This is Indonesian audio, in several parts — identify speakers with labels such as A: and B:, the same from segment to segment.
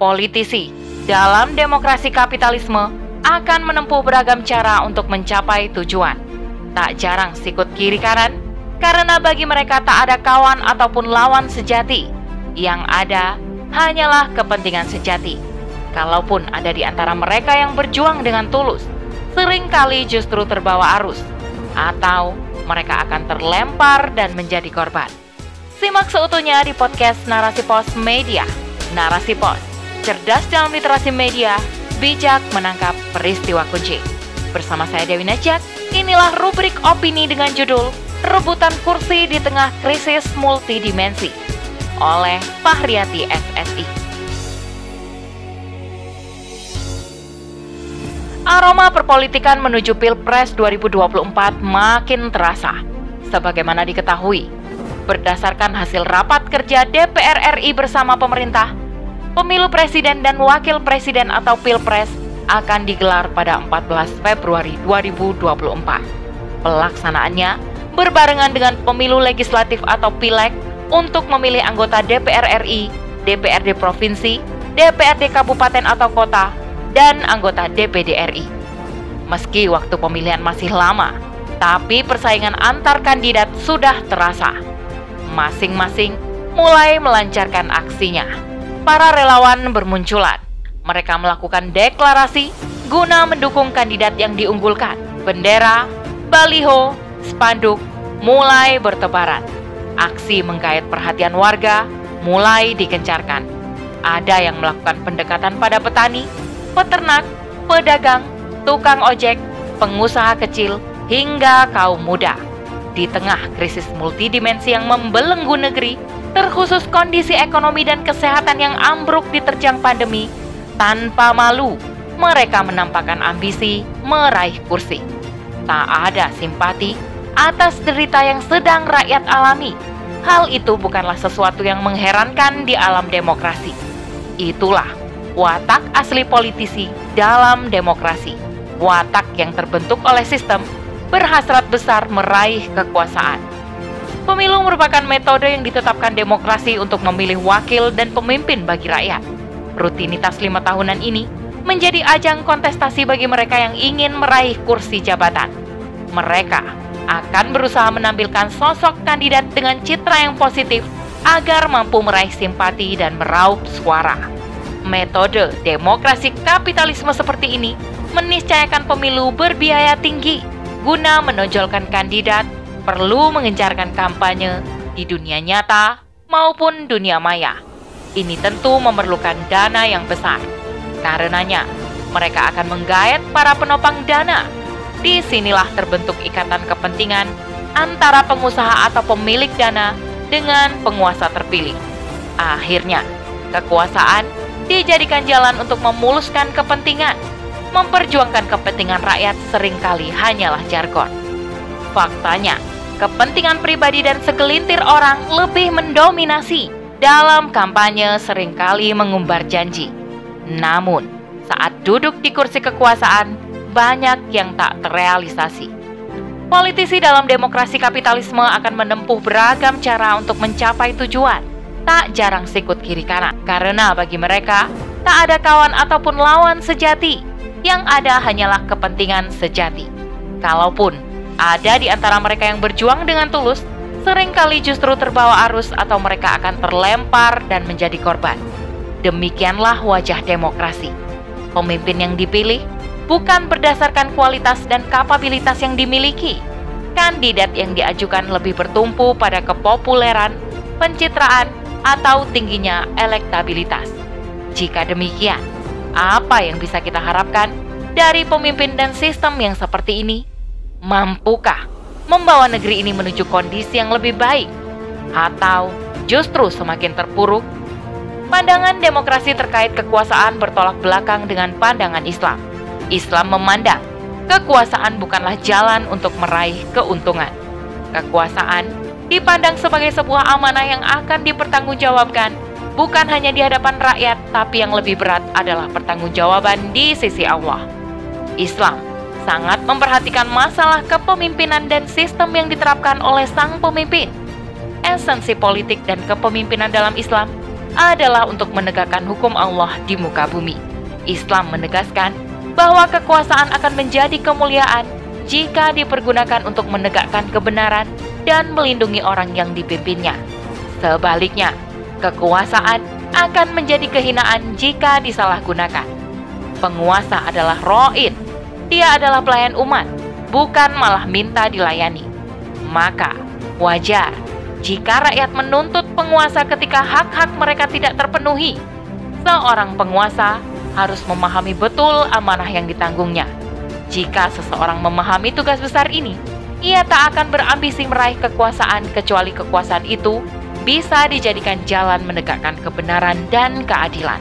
A: Politisi dalam demokrasi kapitalisme akan menempuh beragam cara untuk mencapai tujuan. Tak jarang sikut kiri kanan, karena bagi mereka tak ada kawan ataupun lawan sejati. Yang ada hanyalah kepentingan sejati. Kalaupun ada di antara mereka yang berjuang dengan tulus, sering kali justru terbawa arus, atau mereka akan terlempar dan menjadi korban. Simak seutuhnya di podcast Narasi Pos Media. Narasi Pos, cerdas dalam literasi media, bijak menangkap peristiwa kunci. Bersama saya Dewi Najak, inilah rubrik opini dengan judul Rebutan Kursi di Tengah Krisis Multidimensi oleh Fahriati SSI. Aroma perpolitikan menuju Pilpres 2024 makin terasa. Sebagaimana diketahui, berdasarkan hasil rapat kerja DPR RI bersama pemerintah, pemilu presiden dan wakil presiden atau Pilpres akan digelar pada 14 Februari 2024. Pelaksanaannya berbarengan dengan pemilu legislatif atau pileg untuk memilih anggota DPR RI, DPRD provinsi, DPRD kabupaten atau kota, dan anggota DPD RI. Meski waktu pemilihan masih lama, tapi persaingan antar kandidat sudah terasa. Masing-masing mulai melancarkan aksinya. Para relawan bermunculan. Mereka melakukan deklarasi guna mendukung kandidat yang diunggulkan. Bendera, baliho, spanduk mulai bertebaran. Aksi menggait perhatian warga mulai dikencarkan. Ada yang melakukan pendekatan pada petani, peternak, pedagang, tukang ojek, pengusaha kecil, hingga kaum muda. Di tengah krisis multidimensi yang membelenggu negeri, terkhusus kondisi ekonomi dan kesehatan yang ambruk diterjang pandemi, tanpa malu mereka menampakkan ambisi meraih kursi. Tak ada simpati atas derita yang sedang rakyat alami. Hal itu bukanlah sesuatu yang mengherankan di alam demokrasi. Itulah watak asli politisi dalam demokrasi. Watak yang terbentuk oleh sistem berhasrat besar meraih kekuasaan. Pemilu merupakan metode yang ditetapkan demokrasi untuk memilih wakil dan pemimpin bagi rakyat. Rutinitas lima tahunan ini menjadi ajang kontestasi bagi mereka yang ingin meraih kursi jabatan. Mereka akan berusaha menampilkan sosok kandidat dengan citra yang positif agar mampu meraih simpati dan meraup suara. Metode demokrasi kapitalisme seperti ini meniscayakan pemilu berbiaya tinggi guna menonjolkan kandidat perlu mengencarkan kampanye di dunia nyata maupun dunia maya. Ini tentu memerlukan dana yang besar. Karenanya, mereka akan menggait para penopang dana. Di sinilah terbentuk ikatan kepentingan antara pengusaha atau pemilik dana dengan penguasa terpilih. Akhirnya, kekuasaan dijadikan jalan untuk memuluskan kepentingan. Memperjuangkan kepentingan rakyat sering kali hanyalah jargon. Faktanya, kepentingan pribadi dan segelintir orang lebih mendominasi dalam kampanye sering kali mengumbar janji. Namun, saat duduk di kursi kekuasaan, banyak yang tak terrealisasi. Politisi dalam demokrasi kapitalisme akan menempuh beragam cara untuk mencapai tujuan tak jarang sikut kiri kanan. Karena bagi mereka, tak ada kawan ataupun lawan sejati. Yang ada hanyalah kepentingan sejati. Kalaupun ada di antara mereka yang berjuang dengan tulus, sering kali justru terbawa arus atau mereka akan terlempar dan menjadi korban. Demikianlah wajah demokrasi. Pemimpin yang dipilih bukan berdasarkan kualitas dan kapabilitas yang dimiliki. Kandidat yang diajukan lebih bertumpu pada kepopuleran, pencitraan, atau tingginya elektabilitas. Jika demikian, apa yang bisa kita harapkan dari pemimpin dan sistem yang seperti ini? Mampukah membawa negeri ini menuju kondisi yang lebih baik, atau justru semakin terpuruk? Pandangan demokrasi terkait kekuasaan bertolak belakang dengan pandangan Islam. Islam memandang kekuasaan bukanlah jalan untuk meraih keuntungan. Kekuasaan dipandang sebagai sebuah amanah yang akan dipertanggungjawabkan bukan hanya di hadapan rakyat, tapi yang lebih berat adalah pertanggungjawaban di sisi Allah. Islam sangat memperhatikan masalah kepemimpinan dan sistem yang diterapkan oleh sang pemimpin. Esensi politik dan kepemimpinan dalam Islam adalah untuk menegakkan hukum Allah di muka bumi. Islam menegaskan bahwa kekuasaan akan menjadi kemuliaan jika dipergunakan untuk menegakkan kebenaran dan melindungi orang yang dipimpinnya. Sebaliknya, kekuasaan akan menjadi kehinaan jika disalahgunakan. Penguasa adalah ro'in, dia adalah pelayan umat, bukan malah minta dilayani. Maka, wajar jika rakyat menuntut penguasa ketika hak-hak mereka tidak terpenuhi. Seorang penguasa harus memahami betul amanah yang ditanggungnya. Jika seseorang memahami tugas besar ini, ia tak akan berambisi meraih kekuasaan kecuali kekuasaan itu bisa dijadikan jalan menegakkan kebenaran dan keadilan.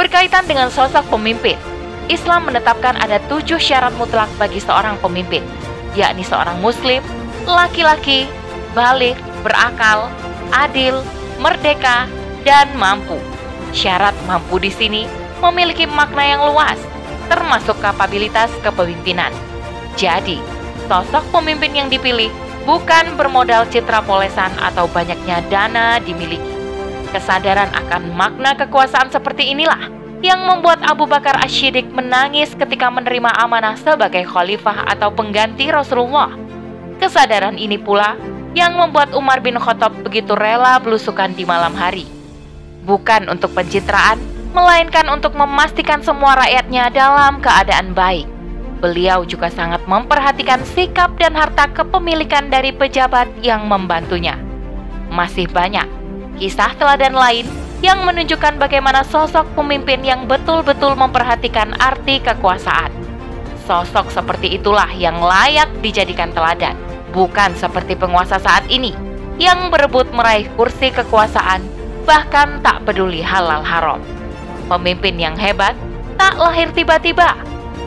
A: Berkaitan dengan sosok pemimpin, Islam menetapkan ada tujuh syarat mutlak bagi seorang pemimpin, yakni seorang muslim, laki-laki, balik, berakal, adil, merdeka, dan mampu. Syarat mampu di sini memiliki makna yang luas, termasuk kapabilitas kepemimpinan. Jadi, sosok pemimpin yang dipilih bukan bermodal citra polesan atau banyaknya dana dimiliki. Kesadaran akan makna kekuasaan seperti inilah yang membuat Abu Bakar Ashidik menangis ketika menerima amanah sebagai khalifah atau pengganti Rasulullah. Kesadaran ini pula yang membuat Umar bin Khattab begitu rela belusukan di malam hari. Bukan untuk pencitraan, melainkan untuk memastikan semua rakyatnya dalam keadaan baik. Beliau juga sangat memperhatikan sikap dan harta kepemilikan dari pejabat yang membantunya. Masih banyak kisah teladan lain yang menunjukkan bagaimana sosok pemimpin yang betul-betul memperhatikan arti kekuasaan. Sosok seperti itulah yang layak dijadikan teladan, bukan seperti penguasa saat ini yang berebut meraih kursi kekuasaan, bahkan tak peduli halal haram. Pemimpin yang hebat tak lahir tiba-tiba,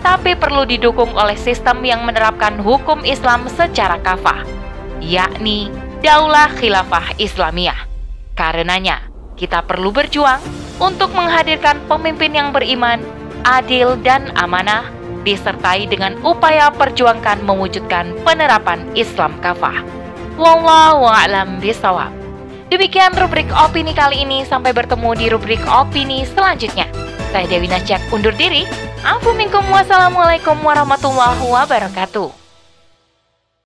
A: tapi perlu didukung oleh sistem yang menerapkan hukum Islam secara kafah, yakni Daulah Khilafah Islamiyah. Karenanya, kita perlu berjuang untuk menghadirkan pemimpin yang beriman, adil, dan amanah, disertai dengan upaya perjuangkan mewujudkan penerapan Islam kafah. Wallahu a'lam bisawab. Demikian rubrik opini kali ini, sampai bertemu di rubrik opini selanjutnya. Saya Dewi Nasjak undur diri. Afu minkum wassalamualaikum warahmatullahi wabarakatuh.